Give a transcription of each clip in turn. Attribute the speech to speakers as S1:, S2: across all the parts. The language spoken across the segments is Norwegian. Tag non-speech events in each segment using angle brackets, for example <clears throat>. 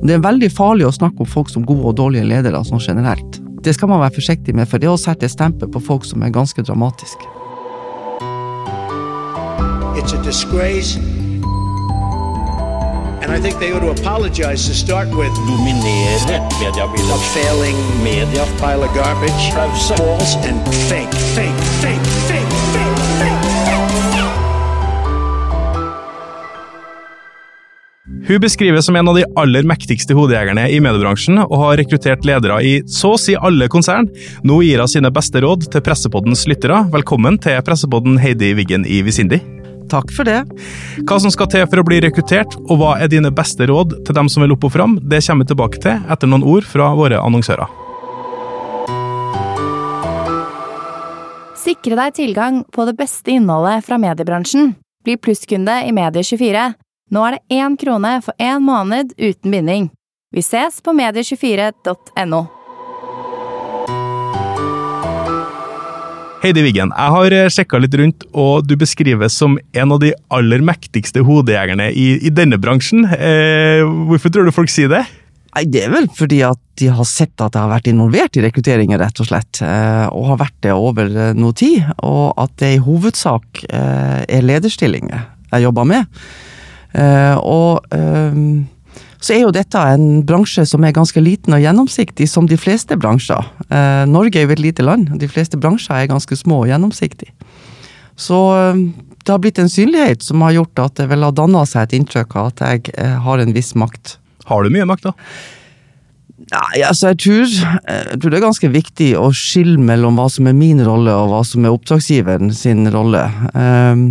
S1: Det er veldig farlig å snakke om folk som gode og dårlige ledere sånn generelt. Det skal man være forsiktig med, for det å sette stempel på folk som er ganske dramatisk.
S2: It's a disgrace. And I think they ought to apologize to start with.
S3: dominere
S2: A
S3: mediebildet.
S2: failing
S3: Media
S2: pile of garbage. False and fake, fake, fake, fake, fake,
S4: Hun beskrives som en av de aller mektigste hodejegerne i mediebransjen, og har rekruttert ledere i så å si alle konsern. Nå gir hun sine beste råd til Pressepoddens lyttere. Velkommen til Pressepodden Heidi Wiggen i Visindi.
S1: Takk for det.
S4: Hva som skal til for å bli rekruttert, og hva er dine beste råd til dem som vil opp og fram, det kommer vi tilbake til etter noen ord fra våre annonsører.
S5: Sikre deg tilgang på det beste innholdet fra mediebransjen. Bli plusskunde i Medie24. Nå er det én krone for én måned uten binding. Vi ses på medie24.no.
S4: Heidi Wiggen, jeg har sjekka litt rundt, og du beskrives som en av de aller mektigste hodejegerne i, i denne bransjen. Eh, hvorfor tror du folk sier det?
S1: Nei, Det er vel fordi at de har sett at jeg har vært involvert i rekrutteringen, rett og slett. eh, Og har vært det over eh, noe tid. Og at det i hovedsak eh, er lederstillinger jeg jobber med. Eh, Og eh, så er jo dette en bransje som er ganske liten og gjennomsiktig, som de fleste bransjer. Eh, Norge er jo et lite land, de fleste bransjer er ganske små og gjennomsiktige. Så det har blitt en synlighet som har gjort at det vel har danna seg et inntrykk av at jeg har en viss makt.
S4: Har du mye makt, da?
S1: Nei, altså jeg tror, jeg tror det er ganske viktig å skille mellom hva som er min rolle og hva som er oppdragsgiveren sin rolle. Ehm,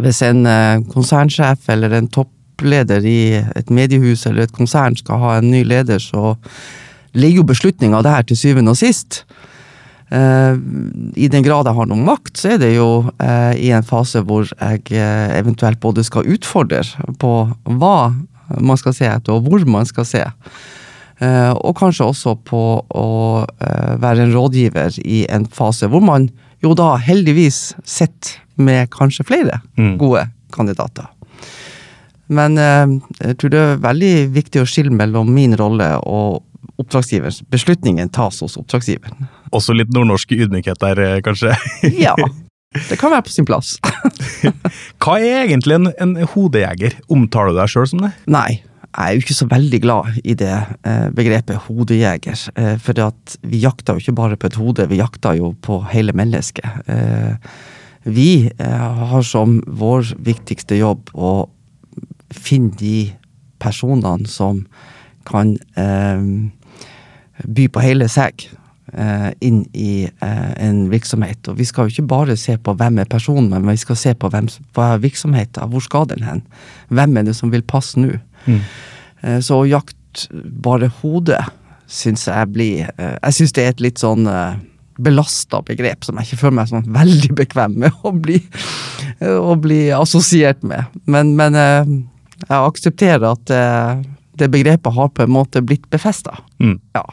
S1: hvis en eh, konsernsjef eller en toppleder i et mediehus eller et konsern skal ha en ny leder, så ligger jo beslutninga der til syvende og sist. Eh, I den grad jeg har noe makt, så er det jo eh, i en fase hvor jeg eventuelt både skal utfordre på hva man skal se etter, og hvor man skal se. Og kanskje også på å være en rådgiver i en fase hvor man jo da heldigvis sett med kanskje flere
S4: Mm.
S1: gode kandidater. Men eh, jeg tror det er veldig viktig å skille mellom min rolle og oppdragsgivers. Beslutningen tas hos oppdragsgiveren.
S4: Også litt nordnorsk ydmykhet der, eh, kanskje.
S1: Ja, <laughs> det kan være på sin plass.
S4: Hva er egentlig en, en hodejeger? Omtaler du deg sjøl som det?
S1: Nei, er jo ikke så veldig glad i det eh, begrepet hodejeger. Eh, for vi jakter jo ikke bare på et hode, vi jakter jo på hele mennesket. Eh, vi har som vår viktigste jobb å finne de personene som kan by på hele seg inn i en virksomhet. Og vi skal jo ikke bare se på hvem er personen, men vi skal se på hvem, hva er virksomheten, hvor skal den hen? Hvem er det som vil passe nå? Eh, Så å jakte bare hodet syns jeg blir eh, Jeg syns det er et litt sånn eh, belasta begrep som jeg ikke føler meg sånn veldig bekvem med å bli, å bli assosiert med. Men, men jeg aksepterer at det begrepet har på en måte blitt befesta.
S4: Mm.
S1: Ja.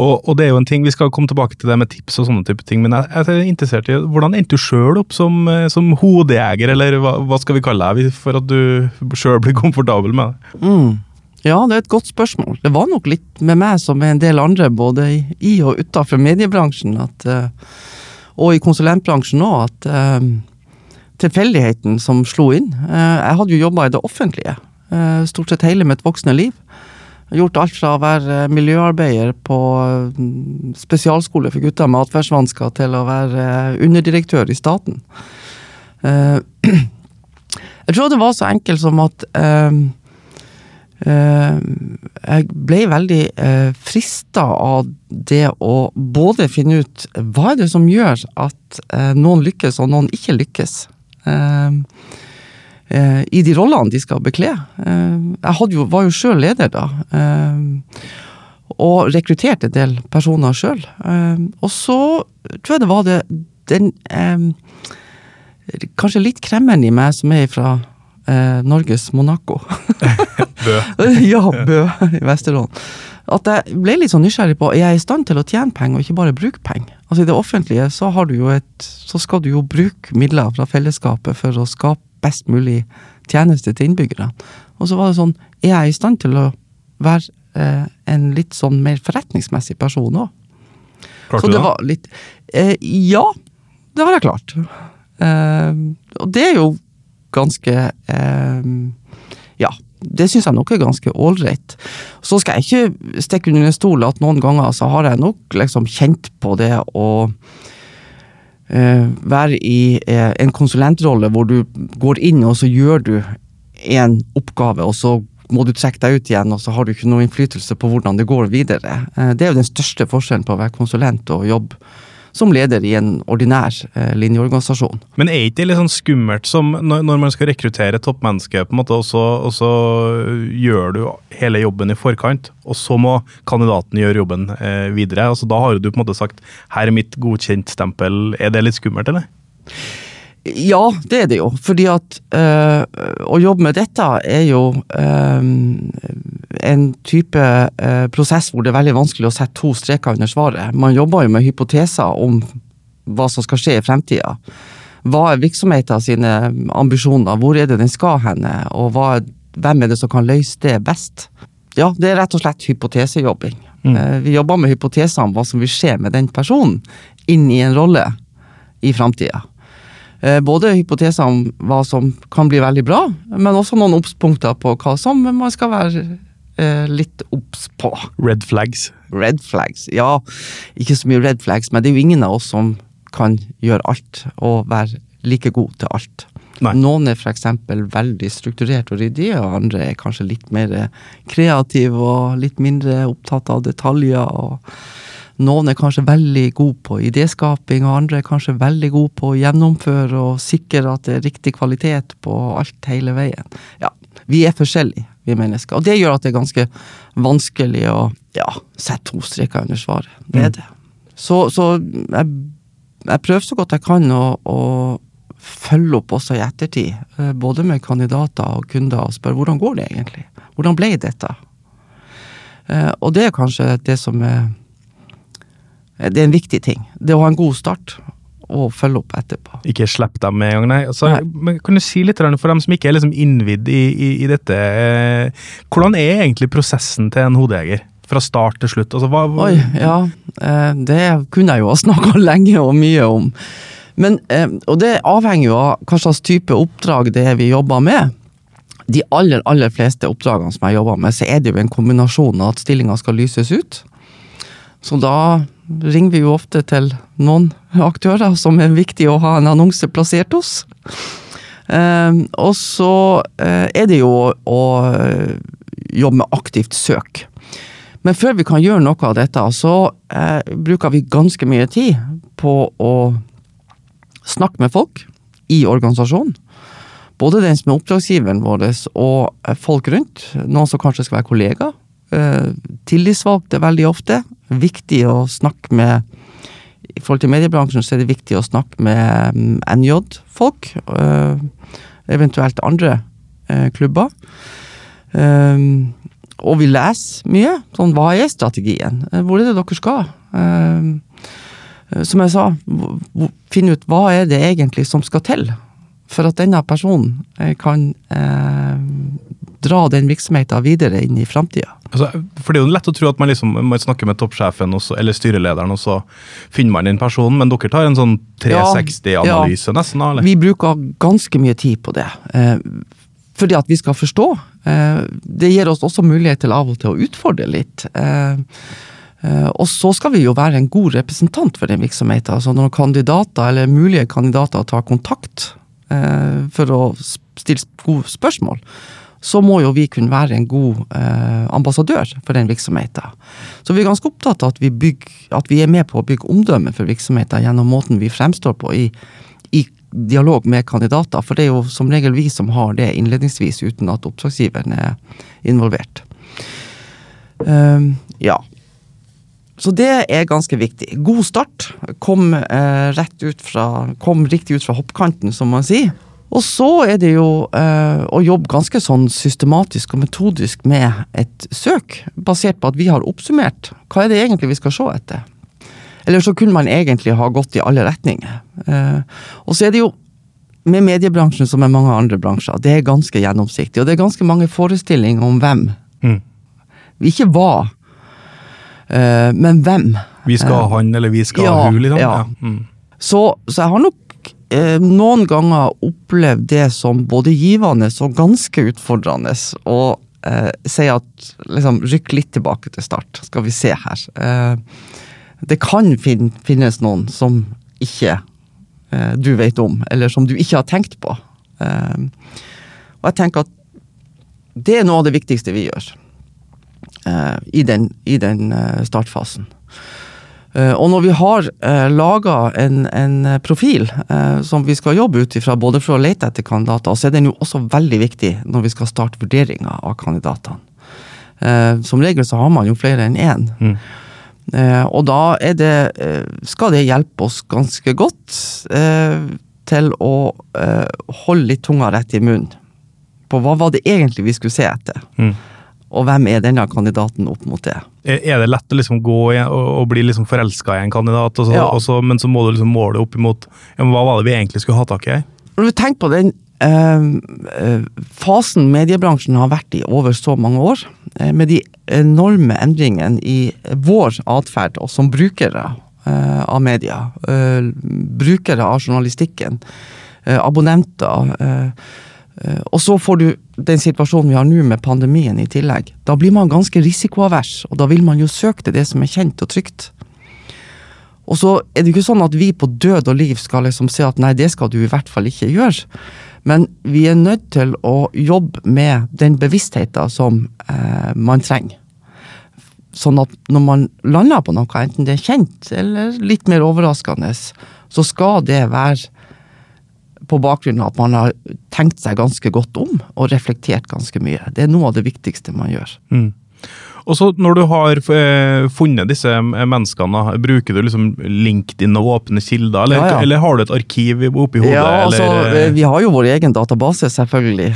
S4: Og, og det er jo en ting, Vi skal komme tilbake til det med tips og sånne type ting, men jeg, jeg er interessert i hvordan endte du sjøl opp som, eh, som hodejeger, eller hva, hva skal vi kalle deg, for at du sjøl blir komfortabel med det?
S1: Mm. Ja, det er et godt spørsmål. Det var nok litt med meg som med en del andre, både i, og utafor mediebransjen, at, eh, og i konsulentbransjen òg, at eh, tilfeldigheten som slo inn. Jeg hadde jo jobba i det offentlige stort sett hele mitt voksne liv. Gjort alt fra å være miljøarbeider på mm, spesialskole for gutter med atferdsvansker, til å være eh, underdirektør i staten. Eh, <clears throat> jeg tror det var så enkelt som at eh, jeg ble veldig uh, frista av det å både finne ut hva er det som gjør at noen lykkes og noen ikke lykkes. Eh, I de rollene de skal bekle. Eh, jeg jo, var jo sjøl leder da. eh, og rekrutterte en del personer sjøl. og så tror jeg det var det den eh, Kanskje litt kremmeren i meg som er fra eh, Norges Monaco. <laughs>
S4: Bø. <laughs>
S1: ja, Bø i Vesterålen. At jeg ble litt sånn nysgjerrig på er jeg i stand til å tjene penger, og ikke bare bruke penger. Altså I det offentlige så, har du jo et, så skal du jo bruke midler fra fellesskapet for å skape best mulig tjeneste til innbyggerne. Og så var det sånn, er jeg i stand til å være eh, en litt sånn mer forretningsmessig person òg.
S4: Klarte
S1: Så
S4: du
S1: det var litt eh, Ja, det har jeg klart. Eh, og det er jo ganske eh, Ja, det syns jeg nok er ganske ålreit. Så skal jeg ikke stikke under en stol at noen ganger så har jeg nok liksom kjent på det å være i eh, en konsulentrolle hvor du går inn og så gjør du en oppgave, og så må du trekke deg ut igjen, og så har du ikke noe innflytelse på hvordan det går videre. Eh, Det er jo den største forskjellen på å være konsulent og jobbe som leder i en ordinær eh, linjeorganisasjon.
S4: Men er ikke det litt sånn skummelt som når, man skal rekruttere toppmennesker, på en måte, og så, og så gjør du hele jobben i forkant, og så må kandidaten gjøre jobben eh, videre? altså Da har du på en måte sagt 'her er mitt godkjent-stempel'. Er det litt skummelt, eller?
S1: Ja, det er det jo. Fordi at øh, å jobbe med dette er jo øh, en type øh, prosess hvor det er veldig vanskelig å sette to streker under svaret. Man jobber jo med hypoteser om hva som skal skje i fremtida. Hva er virksomheten sine ambisjoner, hvor er det den skal hende, og hva, hvem er det som kan løse det best? Ja, det er rett og slett hypotesejobbing. Mm. Vi jobber med hypoteser om hva som vil skje med den personen inn i en rolle i framtida. Eh, Både hypoteser om hva som kan bli veldig bra, men også noen obspunkter på hva som man skal være eh, litt obs på.
S4: Red flags.
S1: Red flags. Ja, ikke så mye red flags, men det er jo ingen av oss som kan gjøre alt og være like god til alt.
S4: Nei.
S1: Noen er f.eks. veldig strukturert og ryddige, og andre er kanskje litt mer kreative og litt mindre opptatt av detaljer. og noen er kanskje veldig gode på idéskaping, og andre er kanskje veldig gode på å gjennomføre og sikre at det er riktig kvalitet på alt hele veien. Ja, vi er forskjellige, vi mennesker. Og det gjør at det er ganske vanskelig å ja, sette to streker under svaret. Det er det. Så, så jeg, jeg prøver så godt jeg kan å, å følge opp også i ettertid. eh, Både med kandidater og kunder og spørre hvordan går det egentlig? Hvordan ble dette? Eh, Og det er kanskje det som er Det er en viktig ting. Det å ha en god start og følge opp etterpå.
S4: Ikke slipp dem med en gang, nei. Altså,
S1: Nei.
S4: Kan du si litt for dem som ikke er liksom innvidd i, i, i dette, eh, hvordan er egentlig prosessen til en hodejeger? Fra start til slutt? Altså, hva, hva-
S1: Oi, ja. eh, Det kunne jeg jo ha snakka <laughs> lenge og mye om. Men, eh, og det avhenger jo av hva slags type oppdrag det er vi jobber med. De aller, aller fleste oppdragene som jeg jobber med, så er det jo en kombinasjon av at stillinga skal lyses ut. Så da ringer vi jo ofte til noen aktører som er viktig å ha en annonse plassert hos. Eh, og så eh, er det jo å eh, jobbe med aktivt søk. Men før vi kan gjøre noe av dette, så eh, bruker vi ganske mye tid på å snakke med folk i organisasjonen. Både den som er oppdragsgiveren vår og folk rundt. Noen som kanskje skal være kollegaer. Eh, tillitsvalgte veldig ofte. Viktig å snakke med I forhold til mediebransjen så er det viktig å snakke med mm, NJ-folk. Eh, eventuelt andre eh, klubber. Og vi leser mye. Sånn, hva er strategien? Hvor er det dere skal? Som jeg sa, hvor- ut hva er det egentlig som skal til for at denne personen kan dra den virksomheten videre inn i framtida.
S4: Altså, for det er jo lett å tro at man liksom man snakker med toppsjefen også, eller styrelederen, og så finner man den personen, men dere tar en sånn 360-analyse nesten, da, eller?
S1: Vi bruker ganske mye tid på det. Eh, fordi at vi skal forstå. Eh, det gir oss også mulighet til av og til å utfordre litt. Eh, og så skal vi jo være en god representant for den virksomheten. Altså når kandidater, eller mulige kandidater tar kontakt eh, for å stille gode spørsmål, så må jo vi kunne være en god eh, ambassadør for den virksomheten. Så vi er ganske opptatt av at vi, bygger, at vi er med på å bygge omdømme for virksomheten gjennom måten vi fremstår på i, i dialog med kandidater, for det er jo som regel vi som har det innledningsvis, uten at oppdragsgiveren er involvert. Ehm, ja. Så det er ganske viktig. God start. Kom, eh, rett ut fra, kom riktig ut fra hoppkanten, som man sier. Og så er det jo øh, å jobbe ganske sånn systematisk og metodisk med et søk, basert på at vi har oppsummert hva er det egentlig vi skal se etter. Eller så kunne man egentlig ha gått i alle retninger. Uh, og så er det jo med mediebransjen som med mange andre bransjer, det er ganske gjennomsiktig. Og det er ganske mange forestillinger om hvem
S4: Mm.
S1: Ikke hva, uh, men hvem.
S4: Vi skal ha han, eller vi skal
S1: Ja,
S4: ha hun, liksom.
S1: ja.
S4: Mm.
S1: Så, så jeg har nok noen ganger opplevd det som både givende og ganske utfordrende. Og eh, si at liksom, rykk litt tilbake til start, skal vi se her. Eh, det kan fin finnes noen som ikke eh, du vet om, eller som du ikke har tenkt på. Eh, og jeg tenker at det er noe av det viktigste vi gjør eh, i den, i den eh, startfasen. Eh, og når vi har uh, laga en, en eh, profil eh, som vi skal jobbe ut ifra, både for å lete etter kandidater, så er den jo også veldig viktig når vi skal starte vurderinga av kandidatene. Eh, som regel så har man jo flere enn én.
S4: Mm.
S1: Eh, og da det, eh, skal det hjelpe oss ganske godt eh, til å eh, holde litt tunga rett i munnen. På hva var det egentlig vi skulle se etter?
S4: Mm.
S1: Og hvem er denne kandidaten opp mot det?
S4: Er det lett å liksom gå og, bli liksom forelska i en kandidat, og så,
S1: Ja.
S4: og så, men så må du liksom måle opp imot ja, hva var det vi egentlig skulle ha tak i?
S1: Når du tenker på den eh, eh, fasen mediebransjen har vært i over så mange år, eh, med de enorme endringene i vår atferd og som brukere eh, av media, eh, brukere av journalistikken, eh, abonnenter Og så får du den situasjonen vi har nå med pandemien i tillegg. Da blir man ganske risikoavers, og da vil man jo søke til det som er kjent og trygt. Og så er det ikke sånn at vi på død og liv skal liksom se at nei, det skal du i hvert fall ikke gjøre. Men vi er nødt til å jobbe med den bevisstheten som eh, man trenger. Sånn at når man lander på noe, enten det er kjent eller litt mer overraskende, så skal det være på bakgrunn av at man har tenkt seg ganske godt om og reflektert ganske mye. Det er noe av det viktigste man gjør.
S4: Mm. Og så Når du har eh, funnet disse menneskene, bruker du liksom LinkedIn og åpne kilder, eller,
S1: Ja, ja.
S4: eller har du et arkiv oppi hodet?
S1: Ja, altså,
S4: eller,
S1: eh, Vi har jo vår egen database, selvfølgelig.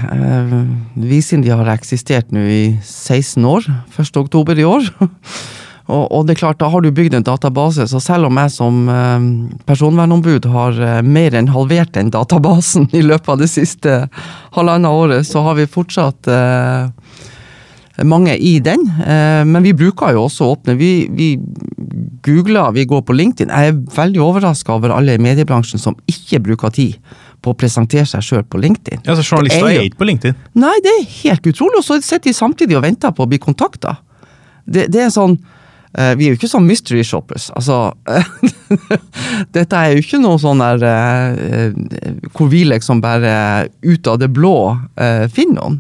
S1: Vi siden de har eksistert nå i 16 år. 1. oktober i år. <laughs> Og, og det er klart, da har du bygd en database, så selv om jeg som eh, personvernombud har eh, mer enn halvert den databasen i løpet av det siste halvannet året, så har vi fortsatt eh, mange i den. Eh, men vi bruker jo også åpne. Vi, vi googler, vi går på LinkedIn. Jeg er veldig overraska over alle i mediebransjen som ikke bruker tid på å presentere seg sjøl på LinkedIn.
S4: ja, så Journalister
S1: er
S4: er
S1: jo-
S4: ikke på LinkedIn.
S1: Nei, det er helt utrolig. Og så sitter de samtidig og venter på å bli kontakta. Det, det er sånn Vi er jo ikke sånn mystery shoppers. Altså <laughs> Dette er jo ikke noe sånn der eh, hvor vi liksom bare ut av det blå eh, finner noen.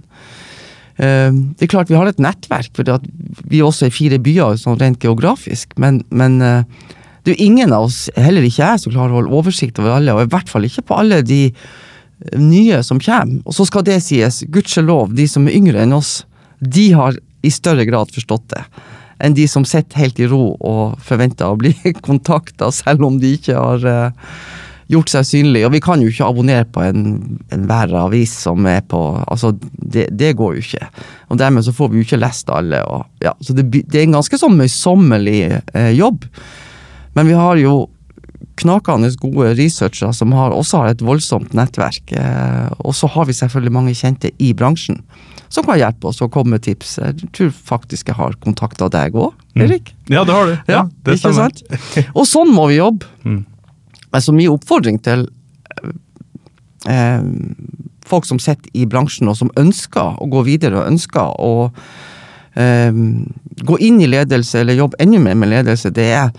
S1: Eh, det er klart vi har et nettverk, for vi er også i fire byer sånn rent geografisk. Men, men eh, det er jo ingen av oss, heller ikke jeg, som klarer å holde oversikt over alle. Og i hvert fall ikke på alle de nye som kommer. Og så skal det sies, gudskjelov, de som er yngre enn oss, de har i større grad forstått det. Enn de som sitter helt i ro og forventer å bli <laughs> kontakta, selv om de ikke har uh, gjort seg synlige. Og vi kan jo ikke abonnere på en, enhver avis som er på Altså, det, det går jo ikke. Og dermed så får vi jo ikke lest alle. Og, ja, så det, det er en ganske sånn møysommelig uh, jobb. Men vi har jo knakende gode researchere som har, også har et voldsomt nettverk. Uh, og så har vi selvfølgelig mange kjente i bransjen som kan hjelpe oss å komme med tips. Jeg tror faktisk jeg har kontakta deg òg, Erik.
S4: Ja, det har du. Ja, det
S1: ikke
S4: stemmer.
S1: sant? Og sånn må vi jobbe.
S4: Mm.
S1: Altså min oppfordring til eh, folk som sitter i bransjen og som ønsker å gå videre og ønsker å eh, gå inn i ledelse eller jobbe enda mer med ledelse, det er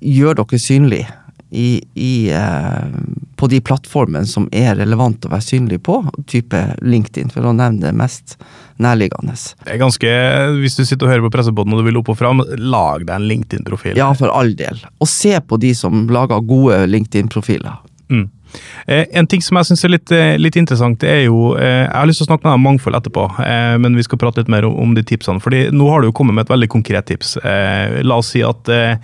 S1: gjør dere synlig i, i, eh, på de plattformene som er relevant å være synlig på, type LinkedIn, for å nevne det mest nærliggende.
S4: Det er ganske, Hvis du sitter og hører på pressebåten og du vil opp og fram, lag deg en LinkedIn-profil.
S1: Ja, for all del. Og se på de som lager gode LinkedIn-profiler.
S4: Mm. Eh, en ting som jeg syns er litt, eh, litt interessant, er jo eh, Jeg har lyst til å snakke med deg om mangfold etterpå, eh, men vi skal prate litt mer om, om de tipsene. fordi nå har du jo kommet med et veldig konkret tips. Eh, la oss si at eh,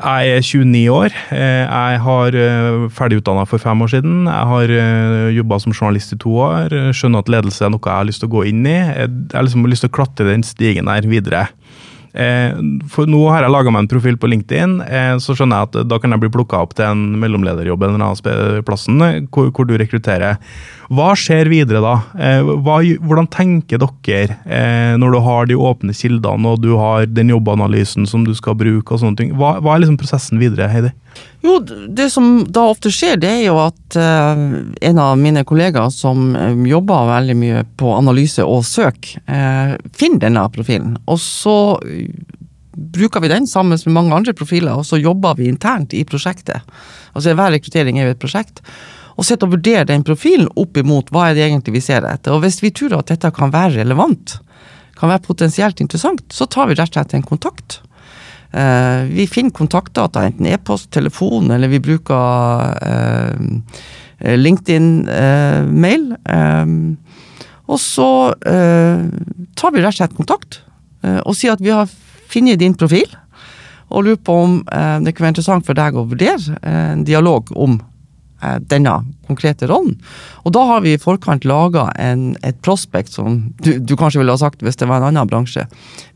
S4: jeg er 29 år. Eh, jeg har eh, ferdigutdanna for fem år siden. Jeg har eh, jobba som journalist i to år. Skjønner at ledelse er noe jeg har lyst til å gå inn i. Jeg har liksom lyst til å klatre den stigen der videre. Eh, for nå har jeg laga meg en profil på LinkedIn, eh, så skjønner jeg at da kan jeg bli plukka opp til en mellomlederjobb eller annen plassen hvor, hvor du rekrutterer. Hva skjer videre da? Eh, hva, hvordan tenker dere eh, når du har de åpne kildene og du har den jobbanalysen som du skal bruke og sånne ting? Hva, hva er liksom prosessen videre, Heidi?
S1: Jo, det som da ofte skjer, det er jo at eh, en av mine kollegaer som eh, jobber veldig mye på analyse og søk, eh, finner denne profilen. Og så bruker vi den sammen med mange andre profiler, og så jobber vi internt i prosjektet. Altså Hver rekruttering er jo et prosjekt. Og sitter og vurderer den profilen opp imot hva er det egentlig vi ser etter. Og hvis vi tror at dette kan være relevant, kan være potensielt interessant, så tar vi rett og slett en kontakt. Eh, vi finner kontaktdata, enten e-post, telefon, eller vi bruker eh, LinkedIn-mail. Eh, og så tar vi rett og slett kontakt og sier at vi har funnet din profil, og lurer på om det kan være interessant for deg å vurdere en dialog om denne konkrete rollen. Og da har vi i forkant laga et prospekt som du, du kanskje ville ha sagt hvis det var en annen bransje.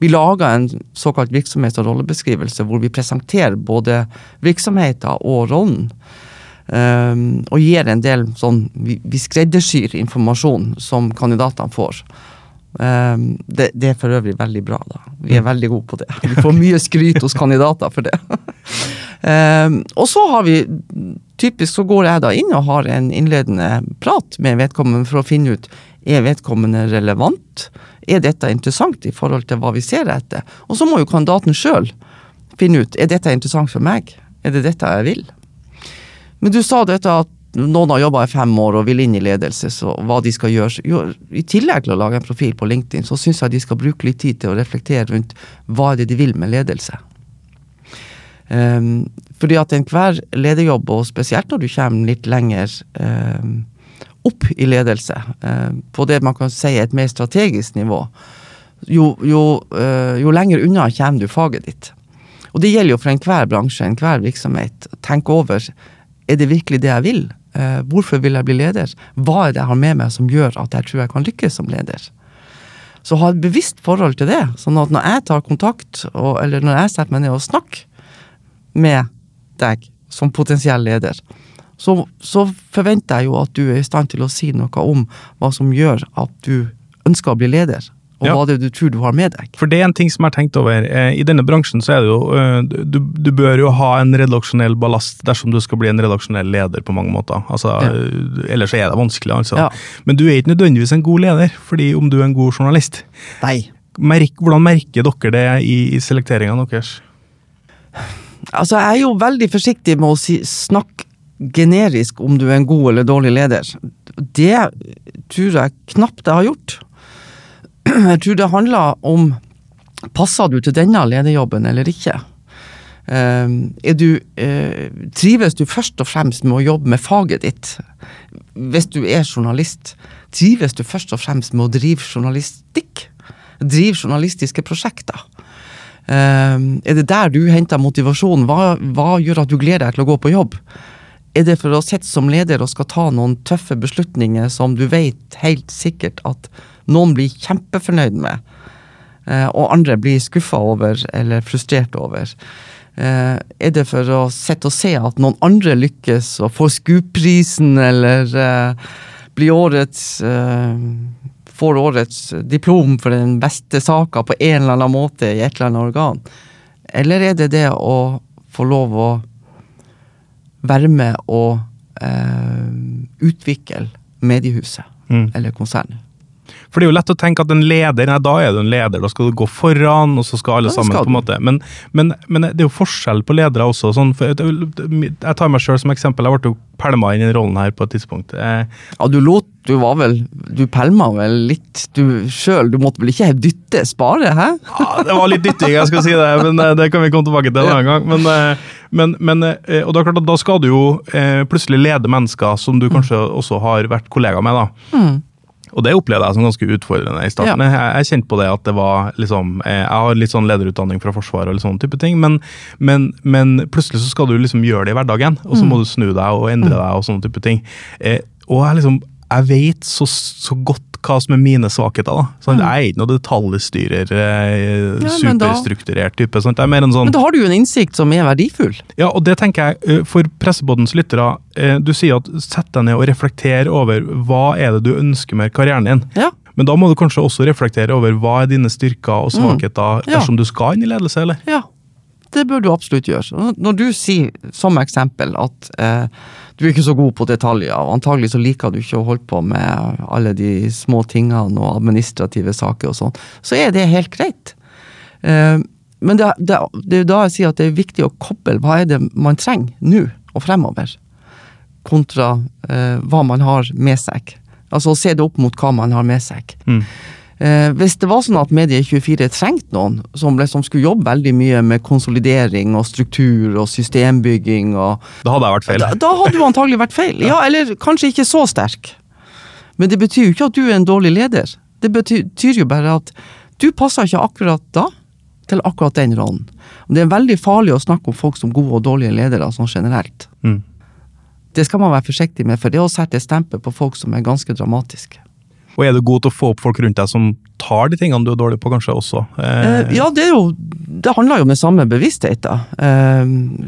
S1: Vi laga en såkalt virksomhets- og rollebeskrivelse hvor vi presenterer både virksomheten og rollen. Um, og gir en del sånn Vi, vi skreddersyr informasjon som kandidatene får. Um, det, det er for øvrig veldig bra, da. Vi er veldig gode på det. Vi får mye skryt hos kandidater for det. um, <laughs> og så har vi Typisk så går jeg da inn og har en innledende prat med vedkommende for å finne ut er vedkommende relevant. Er dette interessant i forhold til hva vi ser etter? Og så må jo kandidaten sjøl finne ut er dette interessant for meg. Er det dette jeg vil? Men du sa dette at noen har jobba i fem år og vil inn i ledelse, så hva de skal gjøre. Jo, I tillegg til å lage en profil på LinkedIn, så syns jeg de skal bruke litt tid til å reflektere rundt hva er det de vil med ledelse. Um, fordi at enhver lederjobb, og spesielt når du kommer litt lenger um, opp i ledelse, um, på det man kan si er et mer strategisk nivå, jo, jo, uh, jo lenger unna kommer du faget ditt. Og det gjelder jo for enhver bransje, enhver virksomhet. Tenk over er det virkelig det jeg vil. Uh, hvorfor vil jeg bli leder? Hva er det jeg har med meg som gjør at jeg tror jeg kan lykkes som leder? Så ha et bevisst forhold til det. sånn at når jeg tar kontakt, og, eller når jeg setter meg ned og snakker med deg som potensiell leder, så, så, forventer jeg jo at du er i stand til å si noe om hva som gjør at du ønsker å bli leder. Og
S4: Ja.
S1: hva det er du tror du har med deg.
S4: For det er en ting som jeg har tenkt over. Eh, I denne bransjen så er det jo eh, du, du bør jo ha en redaksjonell ballast dersom du skal bli en redaksjonell leder på mange måter. Altså,
S1: Ja.
S4: eh, Ellers er det vanskelig, altså.
S1: Ja.
S4: Men du er ikke nødvendigvis en god leder, fordi om du er en god journalist.
S1: Nei.
S4: Merk, hvordan merker dere det i, i selekteringa deres?
S1: Altså, jeg er jo veldig forsiktig med å si, snakke generisk om du er en god eller dårlig leder. Det tror jeg knapt jeg har gjort. Jeg tror det handler om passer du til denne lederjobben eller ikke. Eh, er du, eh, trives du først og fremst med å jobbe med faget ditt? Hvis du er journalist, trives du først og fremst med å drive journalistikk? Drive journalistiske prosjekter? Eh, er det der du henter motivasjon? Hva, hva gjør at du gleder deg til å gå på jobb? Er det for å sitte som leder og skal ta noen tøffe beslutninger som du vet helt sikkert at noen blir kjempefornøyd med, eh, og andre blir skuffa over eller frustrert over? Eh, er det for å sitte og se at noen andre lykkes og får SKUP-prisen eller eh, blir årets får årets diplom for den beste saka på en eller annen måte i et eller annet organ? Eller er det det å få lov å være med og eh, utvikle mediehuset
S4: Mm.
S1: eller konsernet?
S4: For det er jo lett å tenke at en leder, nei, da er du en leder, da skal du gå foran, og så skal alle sammen på en måte. Men, men, men det er jo forskjell på ledere også. Sånn, jeg, tar meg sjøl som eksempel, jeg ble jo pælma inn i den rollen her på et tidspunkt. Eh,
S1: Ja, du lot Du var vel Du pælma vel litt du sjøl? Du måtte vel ikke dytte spare, hæ?
S4: Ja, det var litt dytting, jeg skal si det, men eh, det kan vi komme tilbake til en annen gang. Men, eh, men, men og da, da skal du jo plutselig lede mennesker som du kanskje også har vært kollega med. da.
S1: Mm.
S4: Og det opplevde jeg som ganske utfordrende i starten. Jeg, jeg kjente på det at det var liksom eh, Jeg har litt sånn lederutdanning fra Forsvaret og litt sånne type ting, men, men, men plutselig så skal du liksom gjøre det i hverdagen, og så må du snu deg og endre deg og sånne type ting. Eh, og jeg liksom jeg vet så, så godt hva som er mine svakheter. da. Sånn, Jeg er ikke noen detaljstyrer, eh,
S1: Ja,
S4: superstrukturert type. En sånn
S1: Men da har du jo en innsikt som er verdifull.
S4: Ja, og det tenker jeg eh, for pressebodens lyttere. eh, Du sier at sett deg ned og reflekter over hva er det du ønsker med karrieren din.
S1: Ja.
S4: Men da må du kanskje også reflektere over hva er dine styrker og svakheter
S1: Mm. Ja.
S4: dersom du skal inn i ledelse, eller?
S1: Ja, det bør du absolutt gjøre. Når du sier som eksempel at eh, du er ikke så god på detaljer, og antagelig så liker du ikke å holde på med alle de små tingene og administrative saker og sånn, så er det helt greit. Eh, men det, er da jeg sier at det er viktig å koble hva er det man trenger nå og fremover, kontra eh, hva man har med seg. Altså å se det opp mot hva man har med seg.
S4: Mm.
S1: Eh, hvis det var sånn at Medie24 trengte noen som, som, skulle jobbe veldig mye med konsolidering og struktur og systembygging, og,
S4: Da hadde jeg vært feil.
S1: da, da hadde du antagelig vært feil. <laughs> Ja, eller kanskje ikke så sterk. Men det betyr jo ikke at du er en dårlig leder. Det betyr, jo bare at du passer ikke akkurat da til akkurat den rollen. Og Det er veldig farlig å snakke om folk som gode og dårlige ledere sånn generelt.
S4: Mm.
S1: Det skal man være forsiktig med, for det er å sette stempel på folk som er ganske dramatiske.
S4: Og er du god til å få opp folk rundt deg som tar de tingene du er dårlig på, kanskje også? Eh,
S1: Eh, ja, det er jo Det handler jo om den samme bevisstheten. Eh,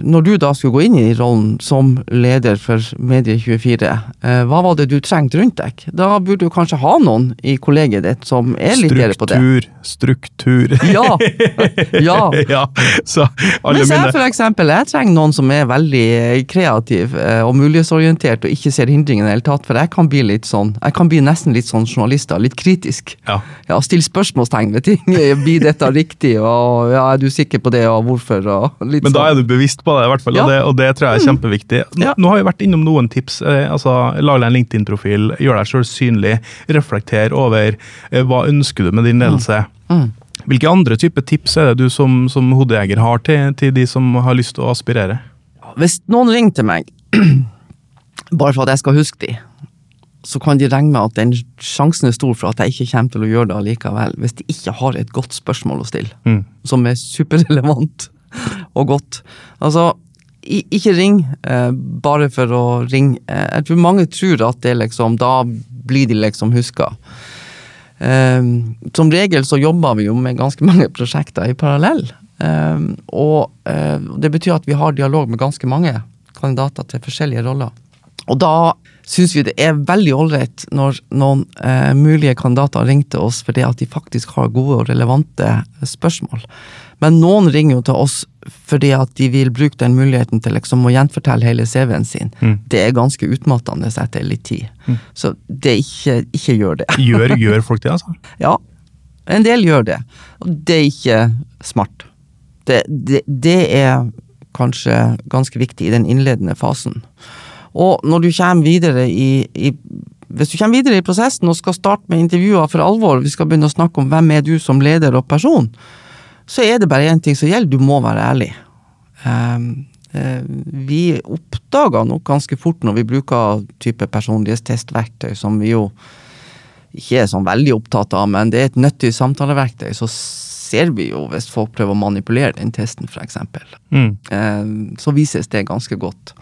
S1: når du da skulle gå inn i rollen som leder for Medie24, eh, hva var det du trengte rundt deg? Da burde du kanskje ha noen i kollegiet ditt som er litt bedre på det.
S4: Struktur, struktur.
S1: Ja. <laughs> ja.
S4: ja. Så alle
S1: Mens jeg for eksempel, jeg trenger noen som er veldig eh, kreativ eh, og mulighetsorientert og ikke ser hindringene i det hele tatt, for jeg kan bli litt sånn, jeg kan bli nesten litt sånn journalist, litt kritisk.
S4: ja.
S1: Ja, Still spørsmålstegn ved ting. <laughs> Blir dette riktig, og ja, er du sikker på det, og hvorfor, og
S4: Men da
S1: sånn.
S4: er du bevisst på det, i hvert fall,
S1: Ja. Mm.
S4: og, det, og det tror jeg er kjempeviktig. Nå, nå har vi vært innom noen tips. Eh, altså, Lag deg en LinkedIn-profil, gjør deg sjøl synlig, reflekter over eh, hva ønsker du med din ledelse.
S1: Mm.
S4: Hvilke andre typer tips er det du som, som hodejeger har til, til de som har lyst til å aspirere?
S1: Hvis noen ringer til meg, <clears throat> bare for at jeg skal huske de, så kan de regne med at den sjansen er stor for at jeg ikke kommer til å gjøre det allikevel, hvis de ikke har et godt spørsmål å stille,
S4: Mm.
S1: som er superrelevant og godt. Altså, ikke ring eh, bare for å ringe. Eh, jeg tror mange tror at det liksom, da blir de liksom huska. Eh, som regel så jobber vi jo med ganske mange prosjekter i parallell. Eh, og eh, det betyr at vi har dialog med ganske mange kandidater til forskjellige roller. Og da syns vi det er veldig ålreit når noen eh, mulige kandidater ringer til oss fordi at de faktisk har gode og relevante spørsmål. Men noen ringer jo til oss fordi at de vil bruke den muligheten til liksom å gjenfortelle hele CV-en sin. Det er ganske utmattende etter litt tid. Så det ikke, ikke gjør det. <laughs>
S4: Gjør, <laughs> gjør folk det, altså?
S1: Ja, en del gjør det. Og det er ikke smart. Det, det, det er kanskje ganske viktig i den innledende fasen. Og når du kommer videre i, i Hvis du kommer videre i prosessen og skal starte med intervjuer for alvor, vi skal begynne å snakke om hvem er du som leder og person, så er det bare én ting som gjelder, du må være ærlig. Ehm, eh, vi oppdaga nok ganske fort når vi bruker type personlighetstestverktøy, som vi jo ikke er sånn veldig opptatt av, men det er et nyttig samtaleverktøy, så ser vi jo hvis folk prøver å manipulere den testen, f.eks.
S4: Mm.
S1: Eh, så vises det ganske godt.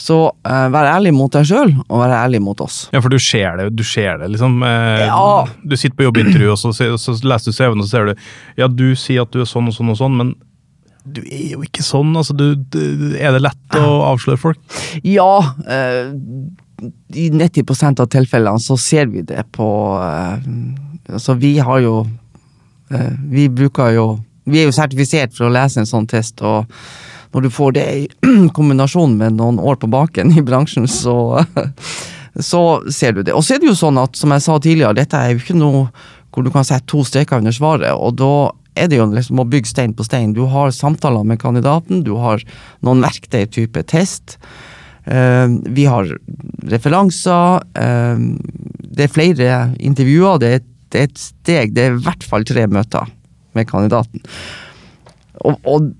S1: Så uh, vær ærlig mot deg sjøl, og vær ærlig mot oss.
S4: Ja, for du ser det, du ser det liksom. Uh,
S1: Ja.
S4: Du sitter på jobbintervju, og så, så leser du CV-en, og så ser du Ja, du sier at du er sånn og sånn og sånn, men du er jo ikke sånn. altså du, du, Er det lett å avsløre folk?
S1: Ja, Uh, i 90% av tilfellene så ser vi det på Altså, vi har jo Vi bruker jo Vi er jo sertifisert for å lese en sånn test, og når du får det i <clears throat> kombinasjon med noen år på baken i bransjen, så <laughs> så ser du det. Og så er det jo sånn at, som jeg sa tidligere, dette er jo ikke noe hvor du kan sette to streker under svaret, og da er det jo liksom å bygge stein på stein. Du har samtaler med kandidaten, du har noen verktøy type test. Eh, vi har referanser. eh, det er flere intervjuer. Det er, et steg, det er i hvert fall tre møter med kandidaten. Og, og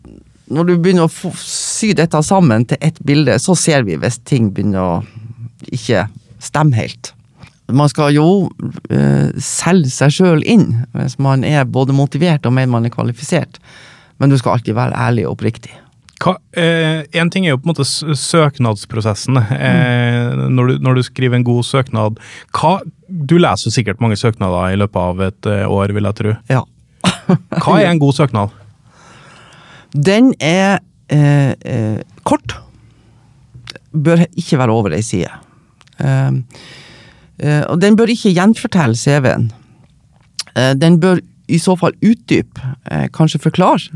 S1: når du begynner å sy dette sammen til ett bilde, så ser vi hvis ting begynner å ikke stemme helt. Man skal jo eh, selge seg sjøl inn hvis man er både motivert og mener man er kvalifisert. Men du skal alltid være ærlig og oppriktig.
S4: Hva, eh, en ting er jo på en måte søknadsprosessen. Eh, når, du, når du skriver en god søknad hva, Du leser sikkert mange søknader i løpet av et eh, år, vil jeg tro.
S1: Ja.
S4: Hva er en god søknad?
S1: Den er eh, eh, kort. Bør ikke være over ei side. Eh, eh, og den bør ikke gjenfortelle CV-en. Eh, den bør i så fall utdype, kanskje forklare.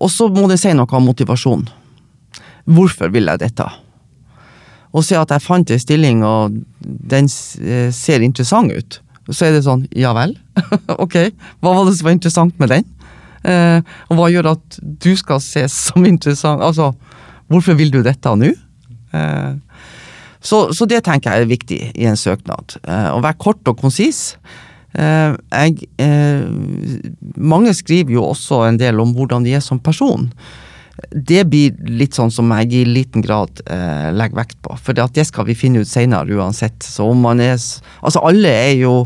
S1: Og så må det si noe om motivasjon. Hvorfor vil jeg dette? Og si at jeg fant en stilling, og den ser interessant ut. Så er det sånn, ja vel? <laughs> ok, hva var det som var interessant med den? Eh, og hva gjør at du skal ses som interessant? Altså, hvorfor vil du dette nå? Eh, så, så det tenker jeg er viktig i en søknad. Eh, å være kort og konsis. Jeg, mange skriver jo også en del om hvordan de er som person. Det blir litt sånn som jeg i liten grad legger vekt på, for det, skal vi finne ut senere uansett. Så om man er Altså, alle er jo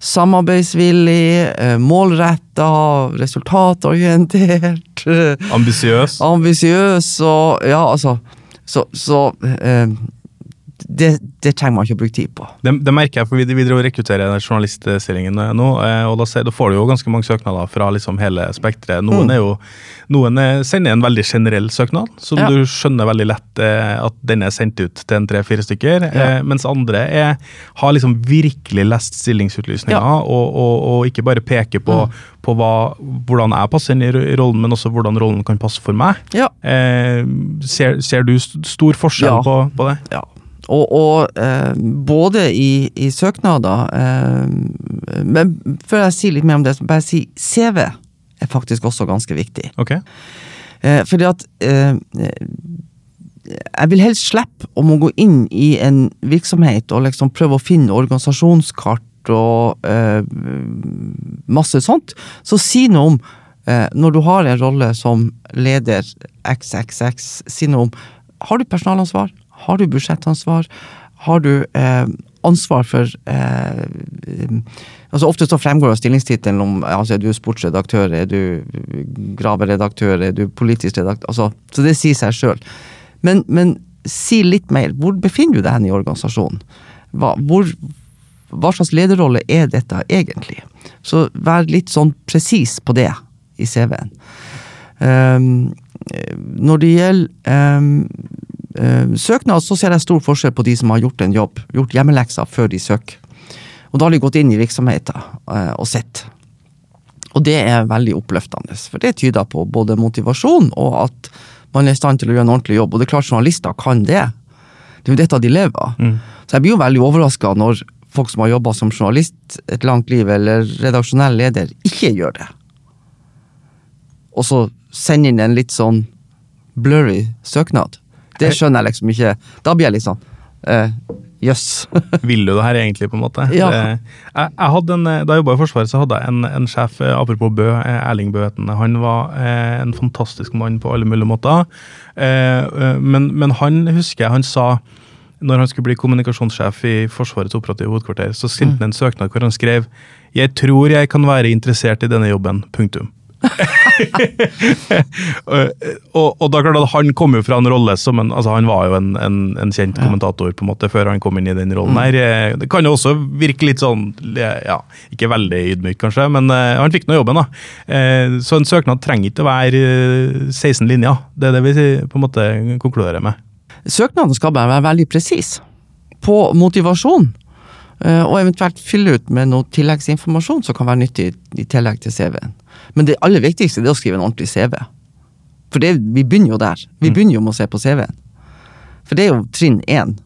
S1: samarbeidsvillig, eh, målretta, resultatorientert. Eh,
S4: Ambisiøs?
S1: ambisiøs og Ja, altså Så, så eh, det, det trenger man ikke å bruke tid på.
S4: Det, det merker jeg, for vi, vi driver og rekrutterer journaliststillingen nå, eh, og da, ser, da får du jo ganske mange søknader fra liksom hele spekteret. Noen,
S1: Mm.
S4: jo, noen er, sender en veldig generell søknad, som
S1: Ja.
S4: du skjønner veldig lett eh, at den er sendt ut til en tre-fire stykker,
S1: Ja.
S4: eh, mens andre er, har liksom virkelig lest stillingsutlysninga,
S1: Ja.
S4: og, og, og ikke bare peker på,
S1: Mm.
S4: på hva, hvordan jeg passer inn i rollen, men også hvordan rollen kan passe for meg.
S1: Ja.
S4: Eh, ser, ser du st- stor forskjell på, på det?
S1: Ja. Og, og eh, både i, i søknader eh, Men før jeg sier litt mer om det, så bare si CV er faktisk også ganske viktig.
S4: Okay.
S1: Eh, fordi at eh, jeg vil helst slippe å gå inn i en virksomhet og liksom prøve å finne organisasjonskart og eh, masse sånt. Så si noe om, eh, når du har en rolle som leder XXX, si noe om Har du personalansvar? Har du budsjettansvar? Har du eh, ansvar for eh, altså Ofte så fremgår det av stillingstittelen om altså er du sportsredaktør, er du graveredaktør, er du politisk redaktør altså, Så det sier seg sjøl. Men, men si litt mer. Hvor befinner du deg i organisasjonen? Hva, hvor, hva slags lederrolle er dette egentlig? Så vær litt sånn presis på det i CV-en. Um, når det gjelder um, søknad, så ser jeg stor forskjell på de som har gjort en jobb, gjort hjemmelekser før de søker. Og da har de gått inn i virksomheten uh, og sett. Og det er veldig oppløftende, for det tyder på både motivasjon og at man er i stand til å gjøre en ordentlig jobb. Og det er klart journalister kan det. Det er jo dette de lever av. Så jeg blir jo veldig overraska når folk som har jobba som journalist et langt liv, eller redaksjonell leder, ikke gjør det. Og så sende inn en litt sånn blurry søknad. Det skjønner jeg liksom ikke. Da blir jeg litt sånn eh, Jøss. <laughs>
S4: Vil du det her egentlig, på en måte?
S1: Ja.
S4: Det, jeg, jeg hadde en, da jeg jobba i Forsvaret, så hadde jeg en, en sjef, eh, apropos Bø, eh, Erling Bø. han. Var eh, en fantastisk mann på alle mulige måter. Eh, eh, men, men han husker jeg han sa når han skulle bli kommunikasjonssjef i Forsvarets operative hovedkvarter, så sendte han en søknad hvor han skrev 'Jeg tror jeg kan være interessert i denne jobben'. Punktum. <laughs> og, og, da klart at Han kom jo fra en rolle som en, altså Han var jo en, en, en kjent kommentator på en måte før han kom inn i den rollen. her. Eh, Det kan jo også virke litt sånn ja, Ikke veldig ydmykt, kanskje, men uh, han fikk nå jobben. da. Uh, så en søknad trenger ikke å være eh, 16 linjer. Det er det vi på en måte konkluderer med.
S1: Søknaden skal bare være veldig presis på motivasjon. eh, Og eventuelt fylle ut med noe tilleggsinformasjon som kan være nyttig i tillegg til CV-en. Men det aller viktigste er å skrive en ordentlig CV. For det, vi begynner jo der. Vi begynner jo med å se på CV-en. For det er jo trinn én.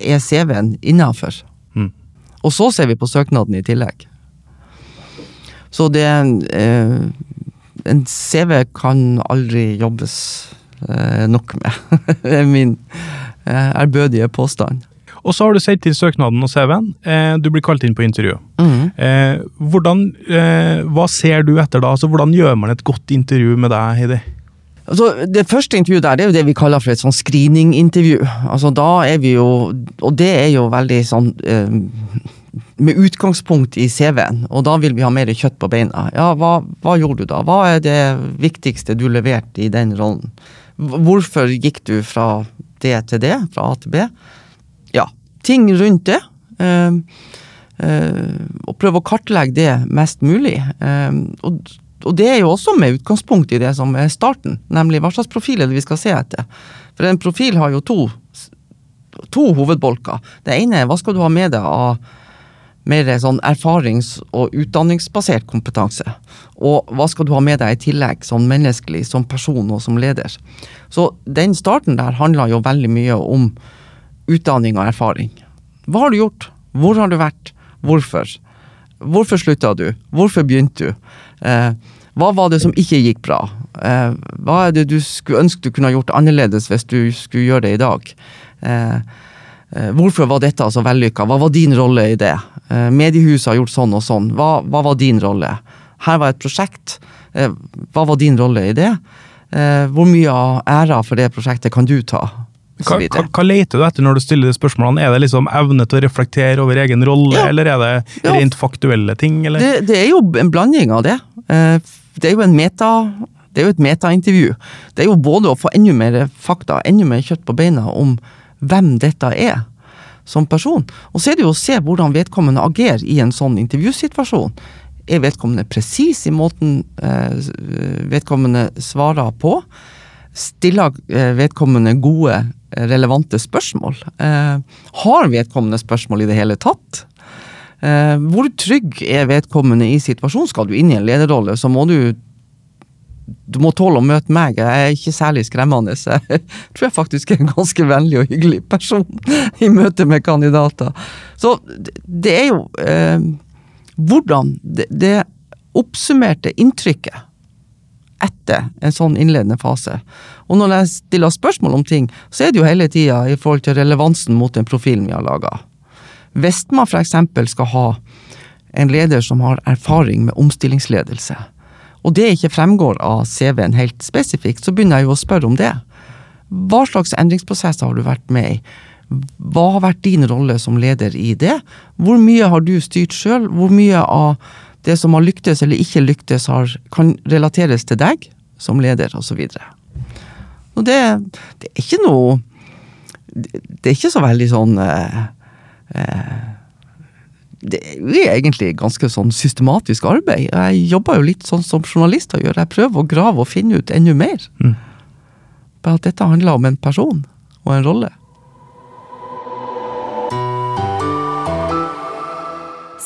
S1: Er CV-en innafor?
S4: Mm.
S1: Og så ser vi på søknaden i tillegg. Så det en, eh, en CV kan aldri jobbes eh, nok med. <laughs> det er min eh, påstand.
S4: Og så har du sendt inn søknaden og CV-en. Eh, du blir kalt inn på intervju. Eh, hvordan, eh, hva ser du etter da? Altså, hvordan gjør man et godt intervju med deg, Heidi?
S1: Altså, det første intervjuet der, det er jo det vi kaller for et sånn screeningintervju. Altså, da er vi jo Og det er jo veldig sånn eh, med utgangspunkt i CV-en, og da vil vi ha mer kjøtt på beina. Ja, hva, hva gjorde du da? Hva er det viktigste du leverte i den rollen? Hvorfor gikk du fra det til det, fra A til B? Ting rundt det. Eh, eh, og prøve å kartlegge det mest mulig. Eh, og det er jo også med utgangspunkt i det som er starten, nemlig hva slags profil er det vi skal se etter. For en profil har jo to, to hovedbolker. Det ene er hva skal du ha med deg av mer sånn erfarings- og utdanningsbasert kompetanse. Og hva skal du ha med deg i tillegg, som menneskelig, som person og som leder. Så den starten der handler jo veldig mye om utdanning og erfaring. Hva har du gjort? Hvor har du vært? Hvorfor? Hvorfor slutta du? Hvorfor begynte du? Eh, hva var det som ikke gikk bra? Eh, hva er det du skulle ønske du kunne gjort annerledes hvis du skulle gjøre det i dag? Eh, eh, hvorfor var dette så vellykka? Hva var din rolle i det? Eh, mediehuset har gjort sånn og sånn. Hva, hva var din rolle? Her var et prosjekt. Eh, hva var din rolle i det? Hvor mye av æra for det prosjektet kan du ta?
S4: Hva, hva, hva leter du etter når du stiller de spørsmålene? Er det liksom evne til å reflektere over egen rolle,
S1: Ja.
S4: eller er det
S1: Ja.
S4: rent faktuelle ting? Eller?
S1: Det, det er jo en blanding av det. Eh, Det er jo en meta det er jo et metaintervju. Det er jo både å få enda mer fakta, enda mer kjøtt på beina om hvem dette er som person. Og så er det jo å se hvordan vedkommende agerer i en sånn intervjusituasjon. Er vedkommende presis i måten eh, vedkommende svarer på? Stiller eh, vedkommende gode, relevante spørsmål? Eh, har vedkommende spørsmål i det hele tatt? Eh, hvor trygg er vedkommende i situasjonen? Skal du inn i en lederrolle, så må du du må tåle å møte meg. Jeg er ikke særlig skremmende. så Jeg <laughs> tror jeg faktisk er en ganske vennlig og hyggelig person i møte med kandidater. Så det- er jo eh, hvordan det, det oppsummerte inntrykket etter en sånn innledende fase. Og når jeg stiller spørsmål om ting, så er det jo hele tida i forhold til relevansen mot den profilen vi har laga. Hvis man f.eks. skal ha en leder som har erfaring med omstillingsledelse, og det ikke fremgår av CV-en helt spesifikt, så begynner jeg jo å spørre om det. Hva slags endringsprosesser har du vært med i? Hva har vært din rolle som leder i det? Hvor mye har du styrt sjøl? Hvor mye av det som har lyktes eller ikke lyktes, har, kan relateres til deg som leder, osv. Og det, det er ikke noe Det det er ikke så veldig sånn eh, eh, det er egentlig ganske sånn systematisk arbeid. Jeg jobber jo litt sånn som journalister gjør. Jeg prøver å grave og finne ut enda mer.
S4: Mm.
S1: Bare at dette handler om en person og en rolle.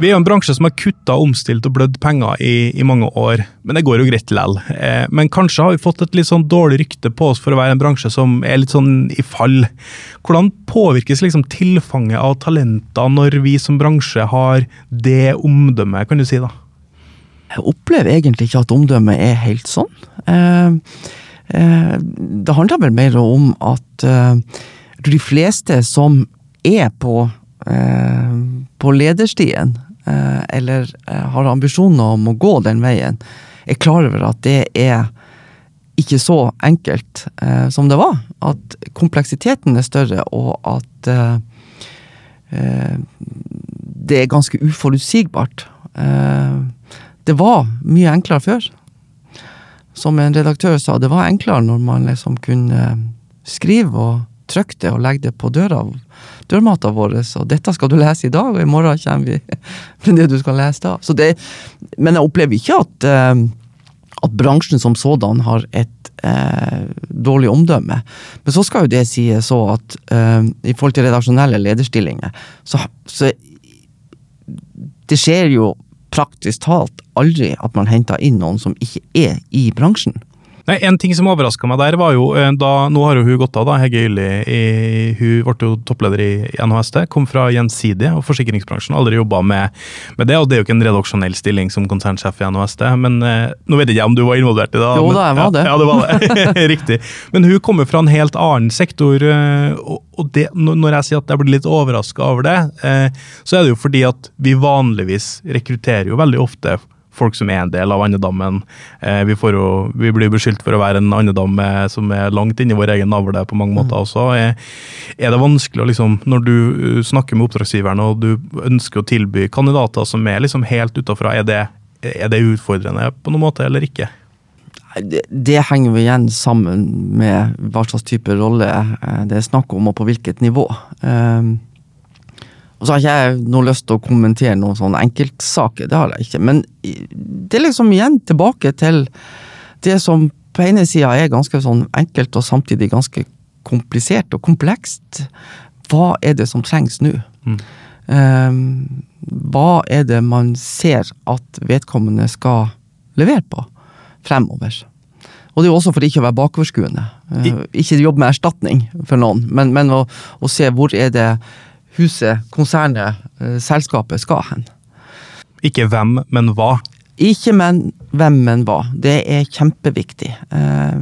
S4: Vi er jo en bransje som har kutta, omstilt og blødd penger i, i mange år, men det går jo greit likevel. Eh, men kanskje har vi fått et litt sånn dårlig rykte på oss for å være en bransje som er litt sånn i fall. Hvordan påvirkes liksom tilfanget av talenter når vi som bransje har det omdømmet, kan du si da?
S1: Jeg opplever egentlig ikke at omdømmet er helt sånn. Eh, eh, det handler vel mer om at eh, de fleste som er på, på lederstien, eh, eller eh, har ambisjoner om å gå den veien, er klar over at det er ikke så enkelt eh, som det var. At kompleksiteten er større, og at eh, eh, det er ganske uforutsigbart. Eh, det var mye enklere før. Som en redaktør sa, det var enklere når man liksom kunne skrive og trykke det og legge det på døra, dørmata vår. Og dette skal du lese i dag, og i morgen kommer vi <laughs> med det du skal lese da. Det, men jeg opplever ikke at, eh, at bransjen som sådan har et eh, dårlig omdømme. Men så skal jo det sies så at eh, i forhold til redaksjonelle lederstillinger, så, så det skjer jo praktisk talt aldri at man henter inn noen som ikke er i bransjen.
S4: Nei, En ting som overraska meg der, var jo eh, da Nå har jo hun gått av, da, Hegge Ylli. Hun ble jo toppleder i NHST. Kom fra Gjensidige og forsikringsbransjen. Aldri jobba med, med det. Og det er jo ikke en redaksjonell stilling som konsernsjef i NHST, men eh, nå vet jeg ikke om du var involvert i det?
S1: Jo da, jeg var det.
S4: Ja, ja, det var det. <laughs> Riktig. Men hun kommer fra en helt annen sektor, eh, og det, når jeg sier at jeg blir litt overraska over det, så er det jo fordi at vi vanligvis rekrutterer jo veldig ofte folk som er en del av andedammen. Eh, vi, får jo, vi blir beskyldt for å være en andedam eh, som er langt inni vår egen navle på mange måter også. Er, er det vanskelig å liksom, når du uh, snakker med oppdragsgiverne og du ønsker å tilby kandidater som er liksom helt utafra, er det, er det utfordrende på noen måte eller ikke?
S1: Det, det henger jo igjen sammen med hva slags type rolle eh, det er snakk om, og på hvilket nivå. Um, og så har ikke jeg noe lyst til å kommentere noen sånne enkeltsaker, det har jeg ikke. Men det er liksom igjen tilbake til det som på ene sida er ganske sånn enkelt, og samtidig ganske komplisert og komplekst. Hva er det som trengs nå? Um, hva er det man ser at vedkommende skal levere på fremover? Og det er jo også for ikke å være bakoverskuende. Uh, ikke jobbe med erstatning for noen, men, men å, å se hvor er det huset, konsernet, eh, selskapet skal hen.
S4: Ikke hvem, men hva.
S1: Ikke men hvem, men hva. Det er kjempeviktig. Eh,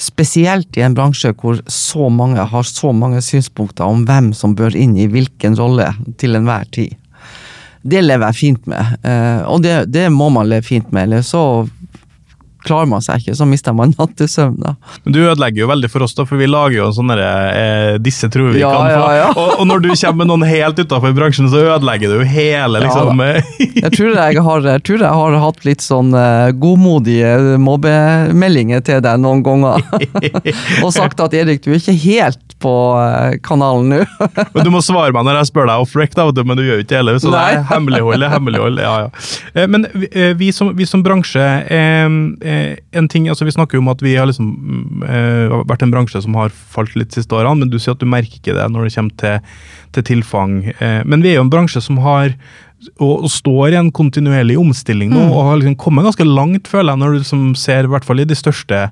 S1: spesielt i en bransje hvor så mange har så mange synspunkter om hvem som bør inn i hvilken rolle til enhver tid. Det lever jeg fint med, eh, og det, det må man leve fint med, eller så klarer man seg ikke, så mister man nattesøvn. da.
S4: Men du ødelegger jo veldig for oss, da, for vi lager jo sånne eh, Disse tror vi
S1: Ja,
S4: kan få.
S1: ja, ja.
S4: Og, og når du kommer med noen helt utafor bransjen, så ødelegger du jo hele, liksom. <laughs>
S1: Jeg tror jeg har, jeg tror jeg har hatt litt sånn eh, godmodige mobbemeldinger til deg noen ganger. <laughs> og sagt at Erik, du er ikke helt på eh, kanalen nå. <laughs>
S4: Men du må svare meg når jeg spør deg off rec, da, men du gjør jo ikke det heller. Så det er
S1: Nei.
S4: hemmelighold. hemmelighold, ja, ja. Eh, Men vi, eh, vi, som, vi som bransje en ting, altså Vi snakker jo om at vi har liksom mm, vært en bransje som har falt litt siste årene, men du sier at du merker ikke det når det kommer til, til tilfang. Men vi er jo en bransje som har og, og står i en kontinuerlig omstilling nå, og har liksom kommet ganske langt, føler jeg, når du liksom ser, i hvert fall i de største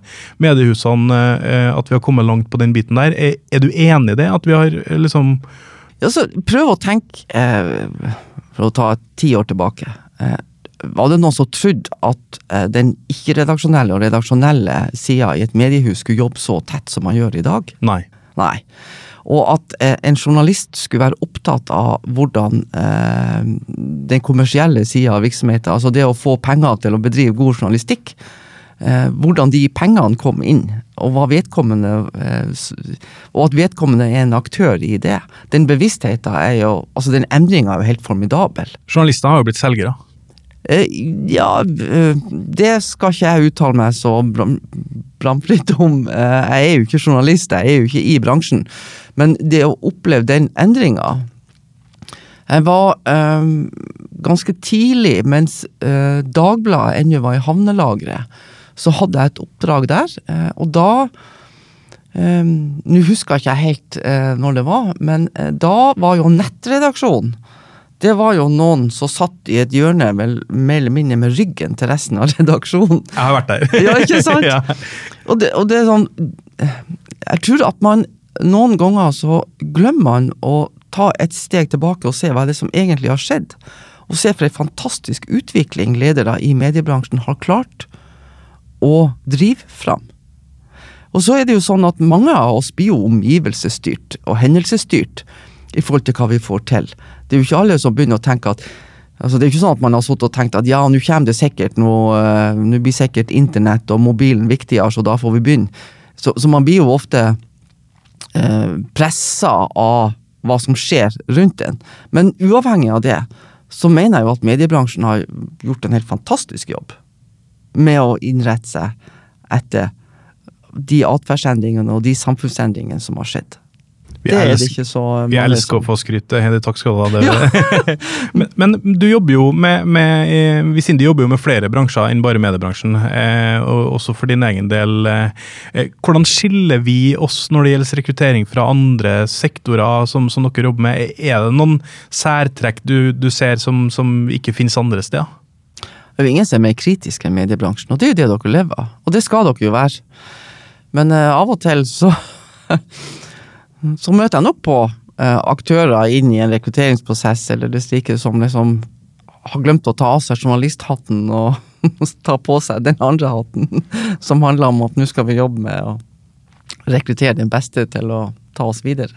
S4: mediehusene, eh, at vi har kommet langt på den biten der. Er, er du enig i det? At vi har eh, liksom
S1: Ja, så prøv å tenke, eh, for å ta ti år tilbake. Eh, var det noen som trodde at eh, den ikke-redaksjonelle og redaksjonelle sida i et mediehus skulle jobbe så tett som man gjør i dag?
S4: Nei.
S1: Nei. Og at eh, en journalist skulle være opptatt av hvordan eh, den kommersielle sida av virksomheten, altså det å få penger til å bedrive god journalistikk, eh, hvordan de pengene kom inn, og eh, Og at vedkommende er en aktør i det. Den bevisstheten er jo Altså, den endringa er jo helt formidabel.
S4: Journalister har jo blitt selgere.
S1: Eh, Ja, eh, det skal ikke jeg uttale meg så bram- bramfritt om. Eh, Jeg er jo ikke journalist, jeg er jo ikke i bransjen. Men det å oppleve den endringa Jeg var eh, ganske tidlig, mens eh, Dagbladet ennå var i havnelageret, så hadde jeg et oppdrag der. og da Nå husker jeg ikke helt når det var, men da var jo nettredaksjonen det var jo noen som satt i et hjørne med, mer eller mindre med ryggen til resten av <laughs> redaksjonen.
S4: Jeg har vært der.
S1: Ja, ikke sant? <laughs>
S4: ja.
S1: Og det, og det er sånn Jeg tror at man noen ganger så glemmer man å ta et steg tilbake og se hva det er som egentlig har skjedd. Og se for en fantastisk utvikling ledere i mediebransjen har klart å drive fram. Og så er det jo sånn at mange av oss blir jo omgivelsesstyrt og hendelsesstyrt i forhold til hva vi får til. Det er jo ikke alle som begynner å tenke at altså Det er ikke sånn at man har sittet og tenkt at ja, nå kommer det sikkert noe eh, Nå blir sikkert internett og mobilen viktigere, så da får vi begynne. Så, så man blir jo ofte eh, pressa av hva som skjer rundt en. Men uavhengig av det, så mener jeg jo at mediebransjen har gjort en helt fantastisk jobb med å innrette seg etter de atferdsendringene og de samfunnsendringene som har skjedd.
S4: Vi
S1: det er det ikke så
S4: Vi elsker
S1: som-
S4: å få skryt. Hedi, takk skal du ha. Det. <laughs> men, men du jobber jo med, med sier Visindi jobber jo med flere bransjer enn bare mediebransjen, eh, og også for din egen del. Eh, eh, hvordan skiller vi oss når det gjelder rekruttering fra andre sektorer som, som dere jobber med? Er det noen særtrekk du, du ser som, som ikke finnes andre steder?
S1: Det er jo ingen som er mer kritisk enn mediebransjen, og det er jo det dere lever av. Og det skal dere jo være. Men eh, av og til så <laughs> Så møter jeg nok på eh, aktører inn i en rekrutteringsprosess eller det slike som liksom har glemt å ta av seg journalisthatten og <laughs> ta på seg den andre hatten, <laughs> som handler om at nå skal vi jobbe med å rekruttere den beste til å ta oss videre.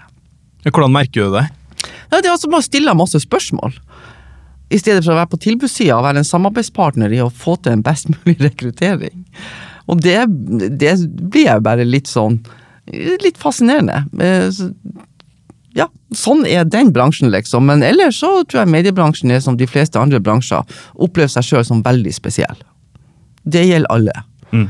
S4: Hvordan merker du det?
S1: Ja, det er altså Man stiller masse spørsmål. I stedet for å være på tilbudssida og være en samarbeidspartner i å få til en best mulig <laughs> rekruttering. Og det, det blir jeg bare litt sånn Litt fascinerende. Eh, Ja, sånn er den bransjen, liksom. Men ellers så tror jeg mediebransjen er som de fleste andre bransjer, opplever seg sjøl som veldig spesiell. Det gjelder alle.
S4: Mm.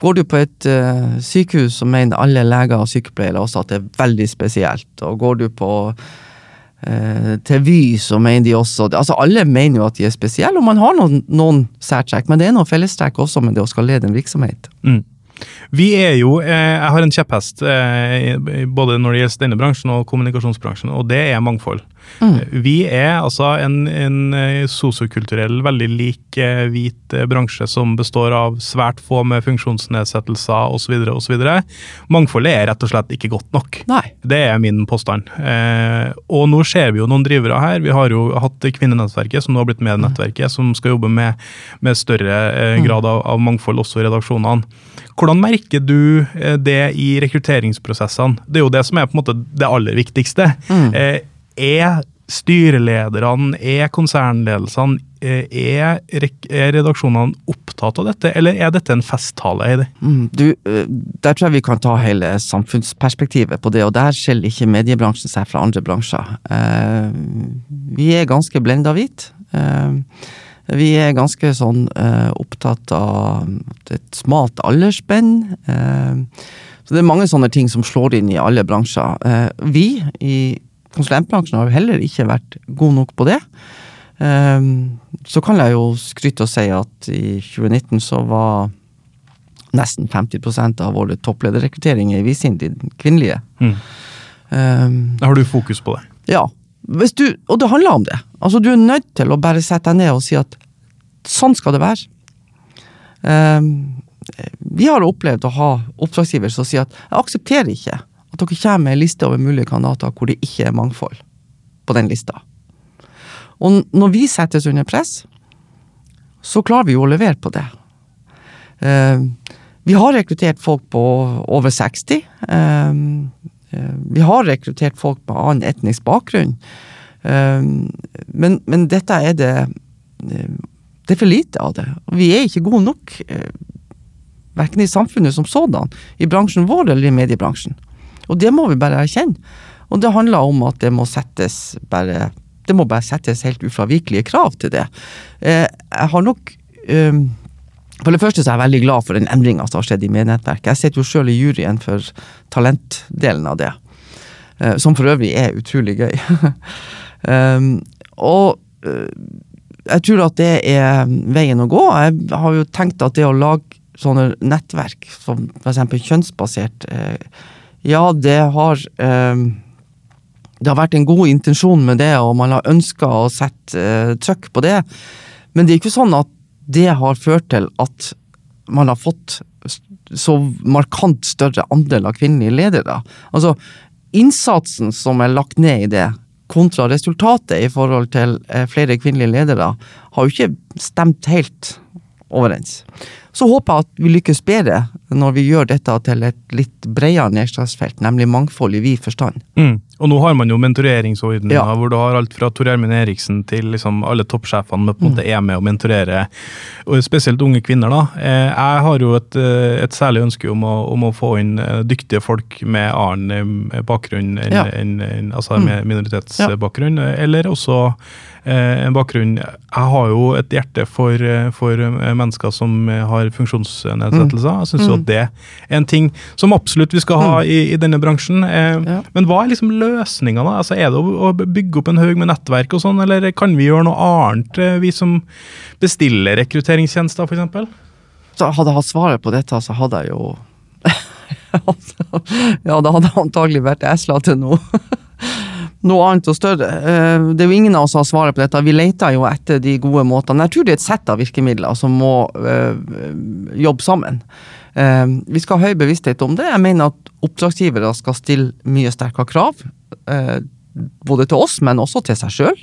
S1: Går du på et uh, sykehus, så mener alle leger og sykepleiere også at det er veldig spesielt. Og går du på uh, til Vy, så mener de også Altså alle mener jo at de er spesielle, og man har noen, noen særtrekk, men det er noen fellestrekk også med det å skal lede en virksomhet.
S4: Mm. Vi er jo eh, Jeg har en kjepphest eh, både når det gjelder denne bransjen og kommunikasjonsbransjen, og det er mangfold. Mm. Vi er altså en, en eh, sosiokulturell, veldig lik eh, hvit eh, bransje som består av svært få med funksjonsnedsettelser osv. osv. Mangfoldet er rett og slett ikke godt nok.
S1: Nei.
S4: Det er min påstand. Eh, og nå ser vi jo noen drivere her. Vi har jo hatt Kvinnenettverket, som nå har blitt Medienettverket, som skal jobbe med, med større eh, grad av, av mangfold også i redaksjonene. Hvordan merker du eh, det i rekrutteringsprosessene? Det er jo det som er på en måte det aller viktigste. Mm. er styrelederne, er konsernledelsene, eh, er, er redaksjonene opptatt av dette, eller er dette en festtale? Heidi?
S1: Mm, du, eh, der tror jeg vi kan ta hele samfunnsperspektivet på det, og der skiller ikke mediebransjen seg fra andre bransjer. Eh, vi er ganske blenda hvit. Eh, vi er ganske sånn eh, opptatt av et smalt aldersspenn. Eh, så det er mange sånne ting som slår inn i alle bransjer. Eh, vi i konsulentbransjen har jo heller ikke vært gode nok på det. Um, så kan jeg jo skryte og si at i 2019 så var nesten 50% av våre topplederrekrutteringer i Visindi kvinnelige.
S4: Mm.
S1: Um,
S4: Har du fokus på det?
S1: ja. Du, og det handler om det. Altså, du er nødt til å bare sette deg ned og si at sånn skal det være. Um, vi har opplevd å ha oppdragsgiver som sier at jeg aksepterer ikke at dere kommer med en liste over mulige kandidater hvor det ikke er mangfold på den lista. Og når vi settes under press, så klarer vi jo å levere på det. Eh, vi har rekruttert folk på over 60. Eh, eh, vi har rekruttert folk med annen etnisk bakgrunn. Eh, men, men dette er det eh, Det er for lite av det. Vi er ikke gode nok. Eh, Verken i samfunnet som sådan, i bransjen vår eller i mediebransjen. Og det må vi bare erkjenne. Og det handler om at det må settes bare Det må bare settes helt ufravikelige krav til det. Eh, jeg har nok eh, For det første så er jeg veldig glad for den endringa som har skjedd i medienettverket. Jeg sitter jo sjøl i juryen for talentdelen av det. Eh, som for øvrig er utrolig gøy. <laughs> um, og eh, jeg tror at det er veien å gå. Jeg har jo tenkt at det å lage sånne nettverk, som f.eks. kjønnsbasert, eh, ja, det har um, Det har vært en god intensjon med det, og man har ønska å sette uh, trøkk på det. Men det er ikke sånn at det har ført til at man har fått så markant større andel av kvinnelige ledere. Altså, innsatsen som er lagt ned i det, kontra resultatet i forhold til eh, flere kvinnelige ledere, har jo ikke stemt helt overens. Så håper jeg at vi lykkes bedre når vi gjør dette til et litt bredere nedslagsfelt, nemlig mangfold i vid forstand.
S4: Mm. Og nå har man jo mentoreringsordninger
S1: Ja.
S4: hvor du har alt fra Tor Gjermund Eriksen til liksom alle toppsjefene med på en måte er med å mentorere, og spesielt unge kvinner. da. Eh, Jeg har jo et, eh, et særlig ønske om å, om å få inn eh, dyktige folk med annen bakgrunn en,
S1: Ja.
S4: en, en, altså med minoritetsbakgrunn, ja. eller også en bakgrunn Jeg har jo et hjerte for, eh, for eh, mennesker som eh, har funksjonsnedsettelser. Jeg syns jo at det er en ting som absolutt vi skal ha i, i denne bransjen. Eh,
S1: Ja.
S4: Men hva er liksom løsninga, da? Altså, er det å, bygge opp en haug med nettverk og sånn, eller kan vi gjøre noe annet, eh, vi som bestiller rekrutteringstjenester, f.eks.?
S1: Så hadde jeg hatt svaret på dette, så hadde jeg jo <laughs> Ja, det hadde antagelig vært esla til nå. <laughs> noe annet og større. Eh, Det er jo ingen av oss som har svaret på dette. Vi leter jo etter de gode måtene. Jeg tror det er et sett av virkemidler som må eh, jobbe sammen. Eh, Vi skal ha høy bevissthet om det. Jeg mener at oppdragsgivere skal stille mye sterkere krav. Både til oss, men også til seg sjøl.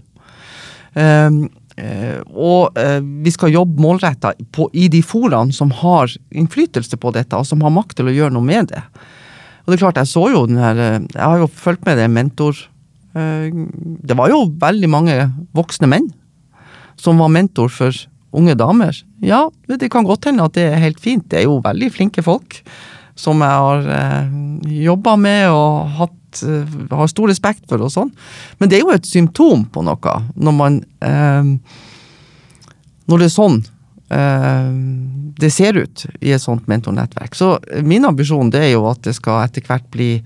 S1: Og vi skal jobbe målretta i de foraene som har innflytelse på dette, og som har makt til å gjøre noe med det. Og det er klart, jeg så jo den her Jeg har jo fulgt med det mentor... eh, Det var jo veldig mange voksne menn som var mentor for unge damer. Ja, det kan godt hende at det er helt fint. Det er jo veldig flinke folk som jeg har eh, jobba med og hatt, eh, har stor respekt for og sånn. Men det er jo et symptom på noe, når man eh, Når det er sånn det ser ut i et sånt mentornettverk. Så min ambisjon det er jo at det skal etter hvert bli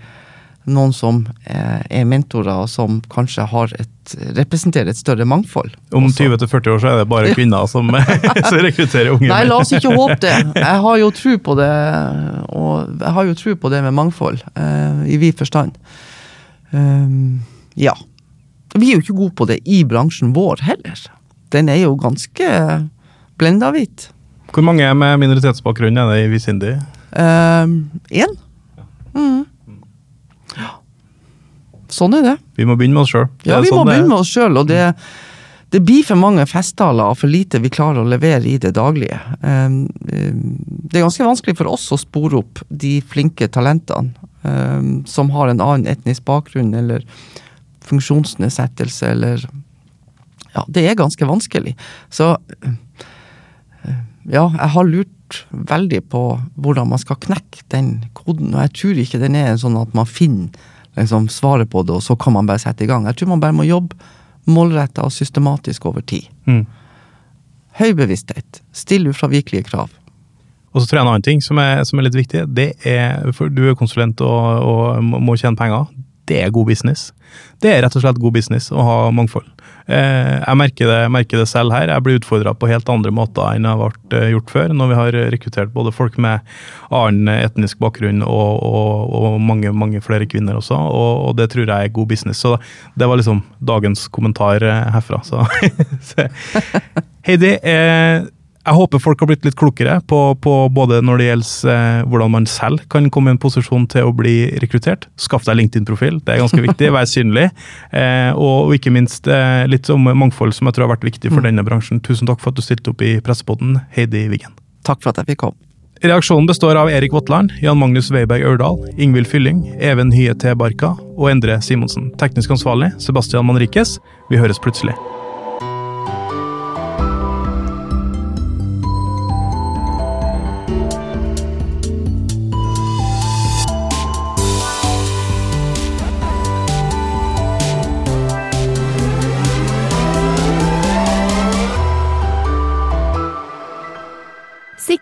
S1: noen som eh, er mentorer, og som kanskje har et, representerer et større mangfold.
S4: Om 20-40 år så er det bare kvinner som, <laughs> som rekrutterer unge
S1: Nei, la oss ikke håpe det. Jeg har jo tro på det, og jeg har jo tro på det med mangfold, eh, i vid forstand. Um, ja. Vi er jo ikke gode på det i bransjen vår heller. Den er jo ganske blenda hvit.
S4: Hvor mange med minoritetsbakgrunn er det i Visindi?
S1: Én? mm. Sånn er det.
S4: Vi må begynne med oss sjøl.
S1: Ja, vi må begynne med oss sjøl, og det, det blir for mange festtaler og for lite vi klarer å levere i det daglige. Um, um, Det er ganske vanskelig for oss å spore opp de flinke talentene um, som har en annen etnisk bakgrunn eller funksjonsnedsettelse eller Ja, det er ganske vanskelig. Så ja, jeg har lurt veldig på hvordan man skal knekke den koden, og jeg tror ikke den er sånn at man finner liksom, svaret på det, og så kan man bare sette i gang. Jeg tror man bare må jobbe målretta og systematisk over tid.
S4: Mm.
S1: Høy bevissthet. Still ufravikelige krav.
S4: Og så tror jeg en annen ting som er, som er litt viktig. det er, for Du er konsulent og, og må- må tjene penger. Det er god business. Det er rett og slett god business å ha mangfold. Eh, jeg merker det, merker det selv her. Jeg blir utfordra på helt andre måter enn jeg vært eh, gjort før, når vi har rekruttert både folk med annen etnisk bakgrunn og, og, og mange mange flere kvinner også, og, og det tror jeg er god business. Så det var liksom dagens kommentar eh, herfra. Så, <laughs> Heidi, eh, jeg håper folk har blitt litt klokere på, på både når det gjelder eh, hvordan man selv kan komme i en posisjon til å bli rekruttert. Skaff deg LinkedIn-profil, det er ganske <laughs> viktig. Vær synlig. Eh, og, og ikke minst eh, litt om mangfold, som jeg tror har vært viktig for denne bransjen. Tusen takk for at du stilte opp i Pressepodden, Heidi Wiggen.
S1: Takk for at jeg fikk komme.
S4: Reaksjonen består av Erik Votland, Jan Magnus Weiberg Ørdal, Ingvild Fylling, Even Hye T. Barka og Endre Simonsen. Teknisk ansvarlig Sebastian Manrikes. Vi høres plutselig.